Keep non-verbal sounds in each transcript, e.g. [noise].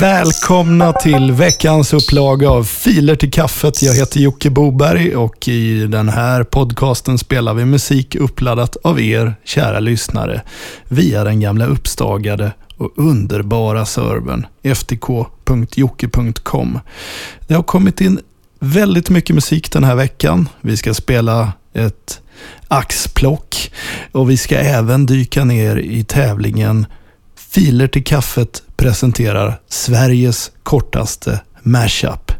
Välkomna till veckans upplaga av Filer till kaffet. Jag heter Jocke Boberg och i den här podcasten spelar vi musik uppladdat av er, kära lyssnare, via den gamla uppstagade och underbara servern ftk.jocke.com. Det har kommit in väldigt mycket musik den här veckan. Vi ska spela ett axplock och vi ska även dyka ner i tävlingen Filer till kaffet presenterar Sveriges kortaste mashup.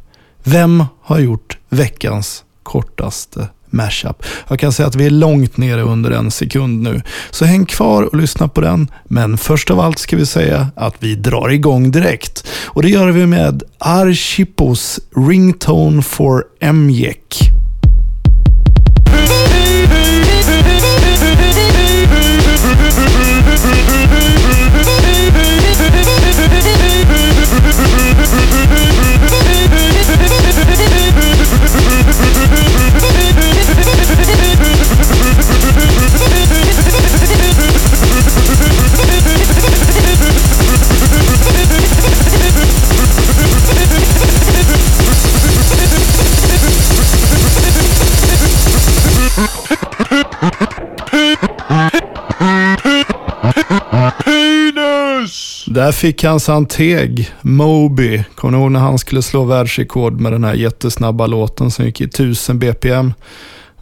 Vem har gjort veckans kortaste mashup? Jag kan säga att vi är långt nere under en sekund nu. Så häng kvar och lyssna på den. Men först av allt ska vi säga att vi drar igång direkt. Och det gör vi med Archipos Ringtone for Mjek. Där fick han Santeg, Moby. Kommer ni ihåg när han skulle slå världsrekord med den här jättesnabba låten som gick i 1000 BPM?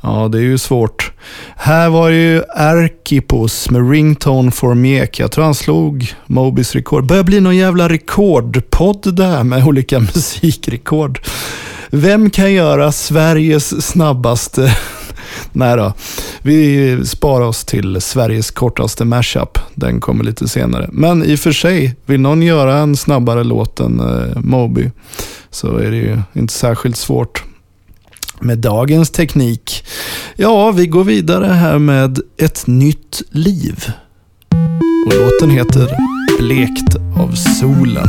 Ja, det är ju svårt. Här var det ju Arkipos med Ringtone for Mek. Jag tror han slog Mobys rekord. Börjar bli någon jävla rekordpodd där med olika [laughs] musikrekord. Vem kan göra Sveriges snabbaste Nej då. Vi sparar oss till Sveriges kortaste mashup. Den kommer lite senare. Men i och för sig, vill någon göra en snabbare låt än eh, Moby så är det ju inte särskilt svårt med dagens teknik. Ja, vi går vidare här med Ett nytt liv. Och låten heter Blekt av solen.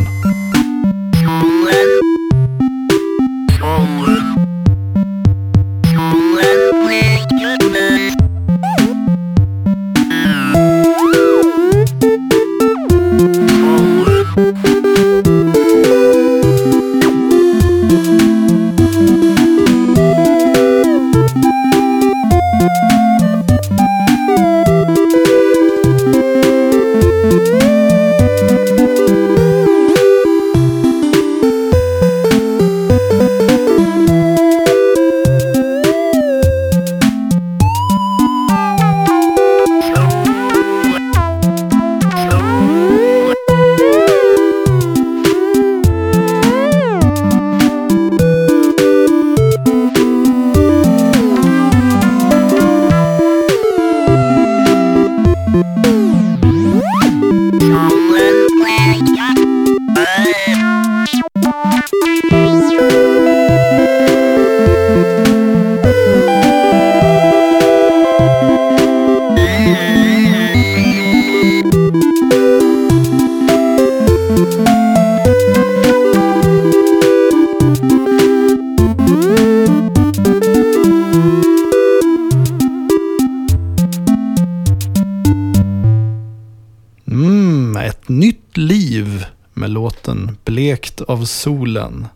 Ett nytt liv med låten Blekt av solen.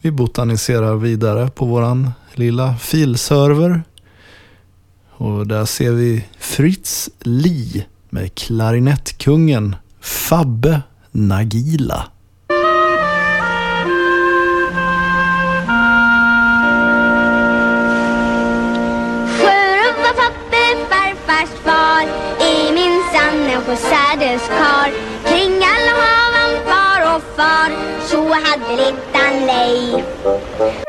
Vi botaniserar vidare på våran lilla filserver. Och där ser vi Fritz Li med klarinettkungen Fabbe Nagila. hade Littan Leif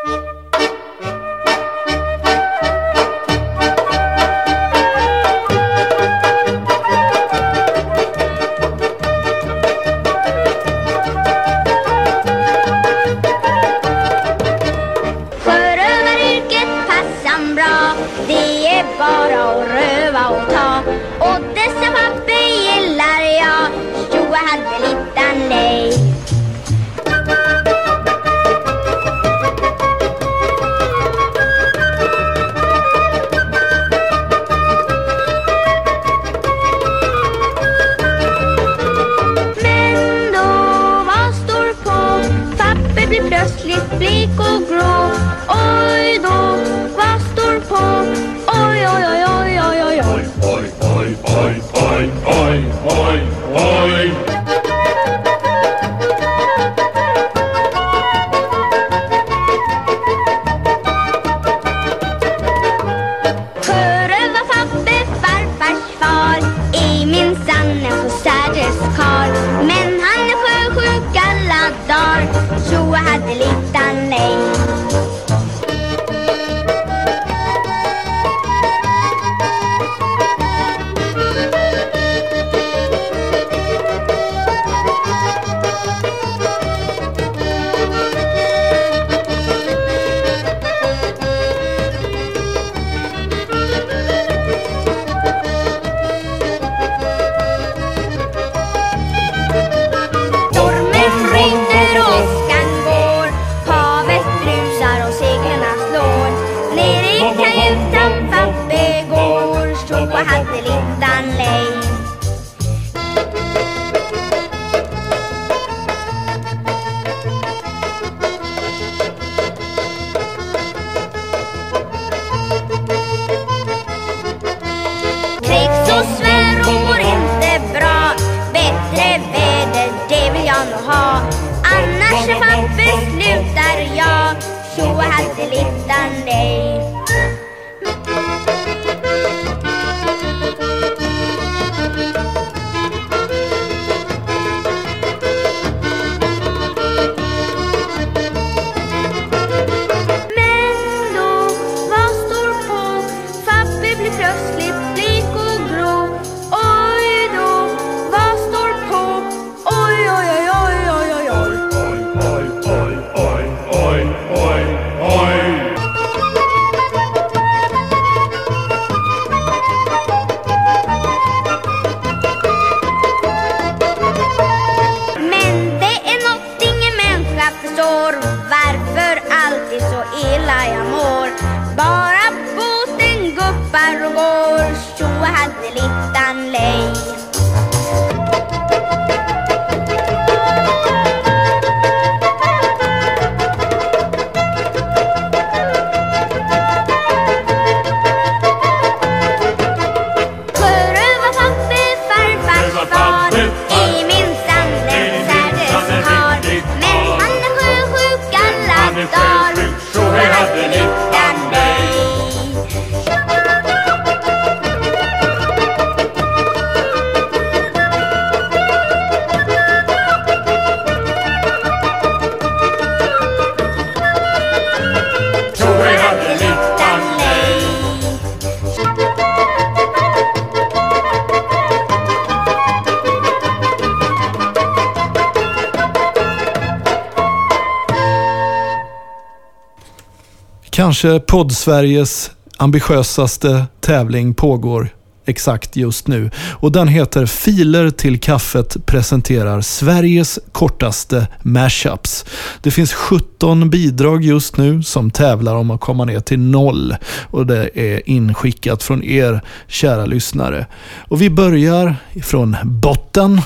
Kanske podd-Sveriges ambitiösaste tävling pågår exakt just nu. Och den heter Filer till kaffet presenterar Sveriges kortaste mashups. Det finns 17 bidrag just nu som tävlar om att komma ner till noll. Och det är inskickat från er kära lyssnare. Och vi börjar från botten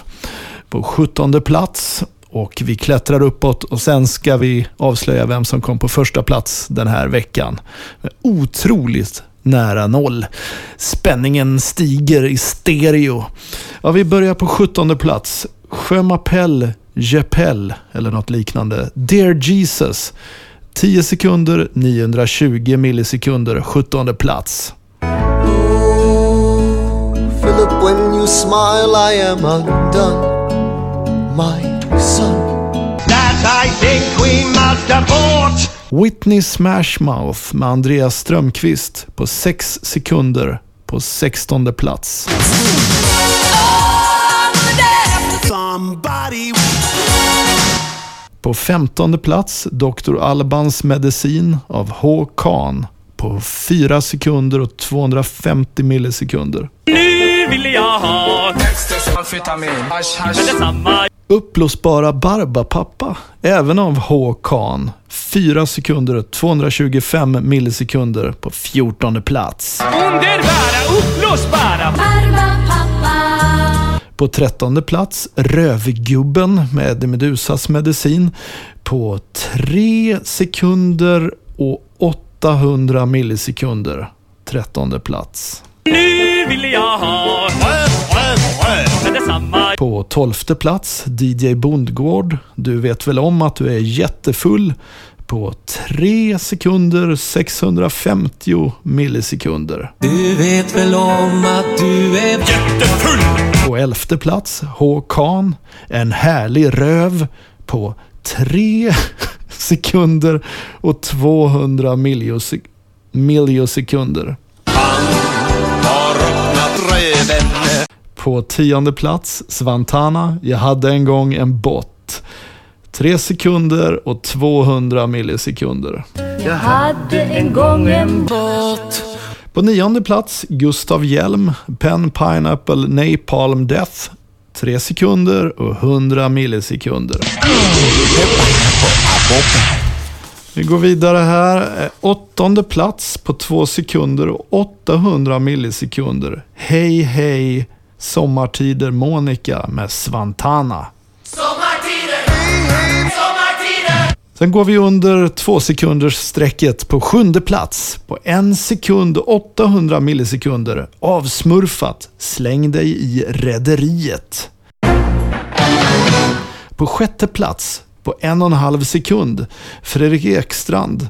på 17 plats och vi klättrar uppåt och sen ska vi avslöja vem som kom på första plats den här veckan. Otroligt nära noll. Spänningen stiger i stereo. Ja, vi börjar på 17 plats. Sjömapell Jeppel eller något liknande. Dear Jesus. 10 sekunder, 920 millisekunder, 17 plats. Philip, when you smile, I am undone. My son. That I think we must abort. Whitney Smashmouth med Andreas Strömqvist på 6 sekunder på 16 plats. På 15 plats Dr. Albans medicin av H. Khan på 4 sekunder och 250 millisekunder. Nu vill jag ha Amfetamin, hasch, hasch. Uppblåsbara Barbapappa, även av H. Khan. 4 sekunder och 225 millisekunder på 14 plats. Underbara, uppblåsbara. På 13 plats Rövgubben med Medusas medicin på 3 sekunder och 800 millisekunder. 13 plats. Nu vill jag ha men detsamma. På 12 plats DJ Bondgård. Du vet väl om att du är jättefull på 3 sekunder 650 millisekunder. Du vet väl om att du är På elfte plats H. Khan. En härlig röv på 3 [laughs] sekunder och 200 milliosek- milliosekunder. Har öppnat röven På tionde plats, Svantana, Jag hade en gång en bot. 3 sekunder och 200 millisekunder. Jag hade en gång en Båt. På nionde plats, Gustav Hjelm, Pen Pineapple Napalm Death. 3 sekunder och 100 millisekunder. Vi går vidare här. Åttonde plats på 2 sekunder och 800 millisekunder. Hej hej Sommartider Monica med Svantana. Sen går vi under två sekunders strecket på sjunde plats. På en sekund och 800 millisekunder. Avsmurfat. Släng dig i rederiet. På sjätte plats på en och en halv sekund. Fredrik Ekstrand.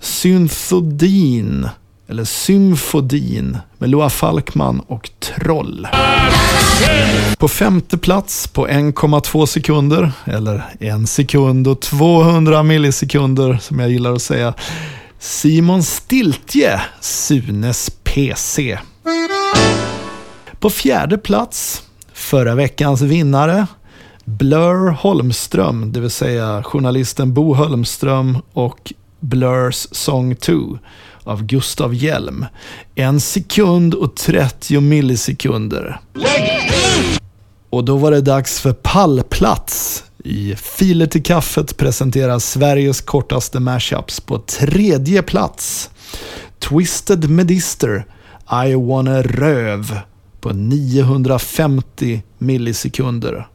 Synthodin. Eller Symfodin med Loa Falkman och Troll. På femte plats på 1,2 sekunder, eller en sekund och 200 millisekunder som jag gillar att säga. Simon Stiltje, Sunes PC. På fjärde plats, förra veckans vinnare, Blur Holmström, det vill säga journalisten Bo Holmström och Blurs Song 2 av Gustav Hjelm. En sekund och 30 millisekunder. Och då var det dags för pallplats. I Filer till kaffet presenteras Sveriges kortaste mashups på tredje plats. Twisted Medister, I wanna röv på 950 millisekunder.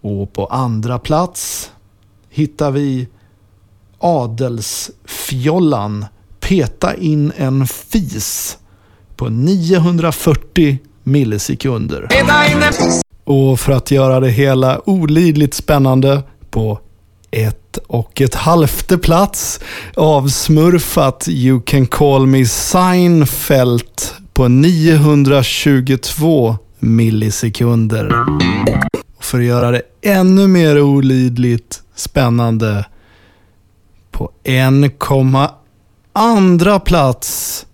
Och på andra plats hittar vi Adelsfjollan, Peta in en fis på 940 millisekunder. Och för att göra det hela olidligt spännande på ett och ett halvte plats avsmurfat You can call me Seinfeld på 922 millisekunder. Och för att göra det ännu mer olidligt spännande på 1,2 plats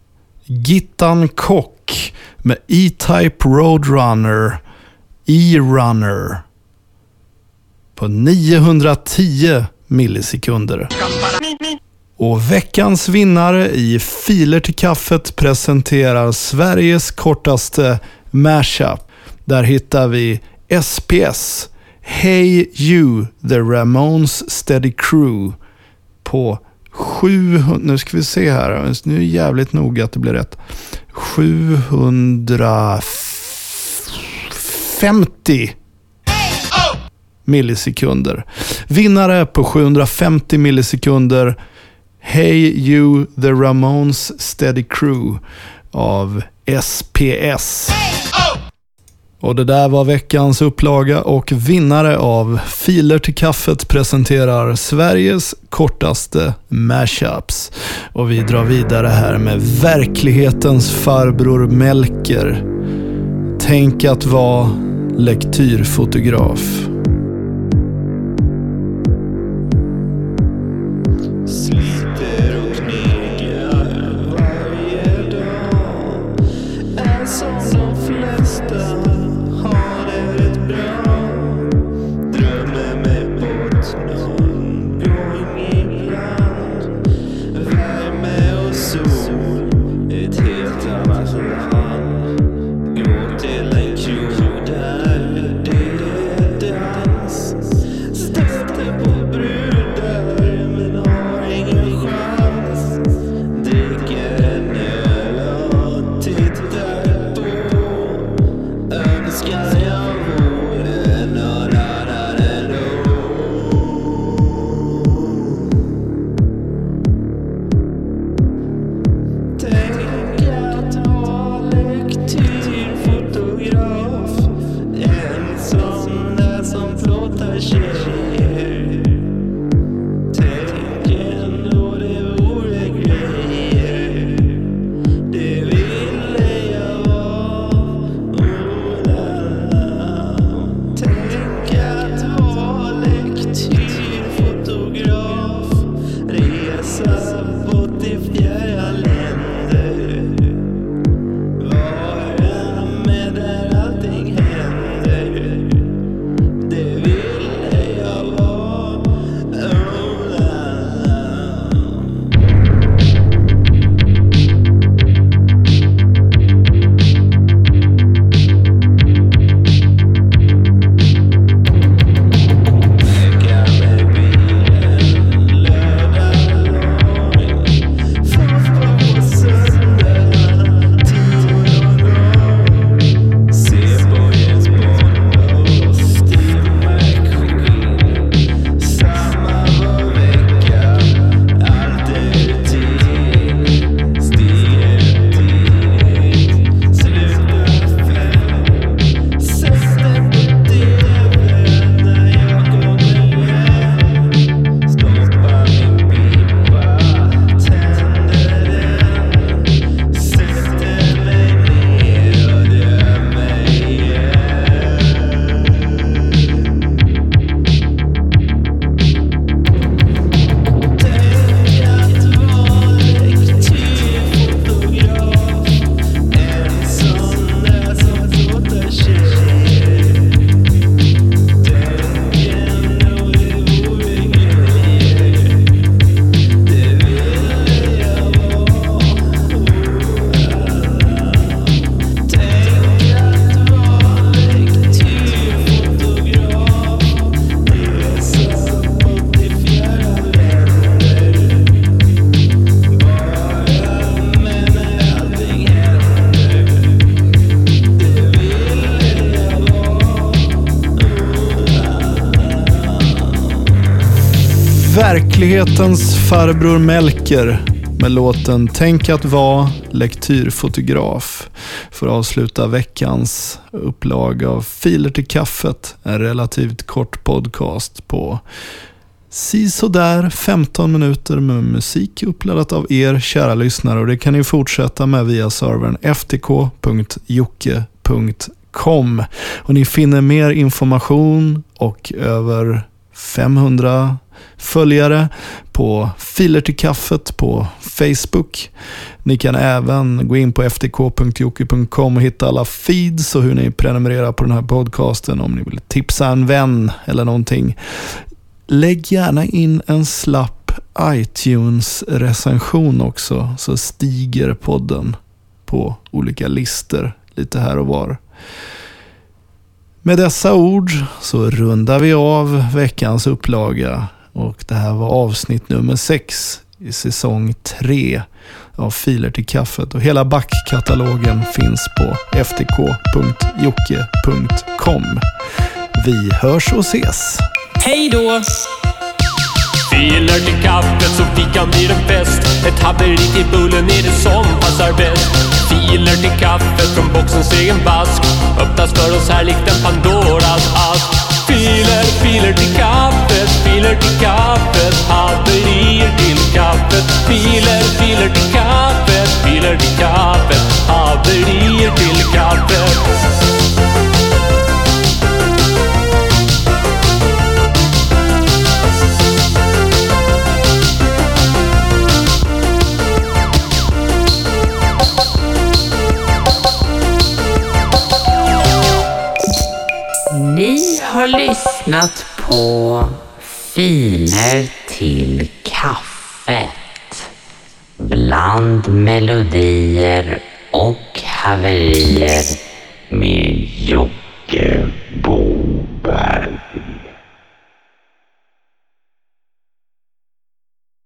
Gittan Kock med E-Type Roadrunner E-Runner på 910 millisekunder. Och veckans vinnare i Filer till kaffet presenterar Sveriges kortaste mashup. Där hittar vi SPS Hey You, The Ramones Steady Crew på 700, nu ska vi se här, nu är det jävligt noga att det blir rätt. 750 millisekunder. Vinnare på 750 millisekunder. Hey You, The Ramones Steady Crew av SPS. Och det där var veckans upplaga och vinnare av Filer till kaffet presenterar Sveriges kortaste mashups. Och vi drar vidare här med verklighetens farbror Melker. Tänk att vara lektyrfotograf. Sleep. Verklighetens farbror Melker med låten Tänk att vara lektyrfotograf för att avsluta veckans upplaga av Filer till kaffet. En relativt kort podcast på sisådär 15 minuter med musik uppladdat av er kära lyssnare och det kan ni fortsätta med via servern ftk.jocke.com och ni finner mer information och över 500 följare på Filer till kaffet på Facebook. Ni kan även gå in på ftk.jocke.com och hitta alla feeds och hur ni prenumererar på den här podcasten om ni vill tipsa en vän eller någonting. Lägg gärna in en slapp iTunes-recension också så stiger podden på olika listor lite här och var. Med dessa ord så rundar vi av veckans upplaga och det här var avsnitt nummer sex i säsong tre av Filer till kaffet och hela backkatalogen finns på ftk.jocke.com. Vi hörs och ses! Hej då! Filer till kaffet så fikan blir en fest Ett haveri till bullen är det som passar bäst Filer till kaffet från boxens egen vask Öppnas för oss här likt en Pandoras ask Filer, filer till kaffet, filer till kaffet Haverier till kaffet. Filer, filer till kaffet, filer till kaffet Haverier till kaffet. lyssnat på Finer till kaffet bland melodier och haverier med Jocke Boberg.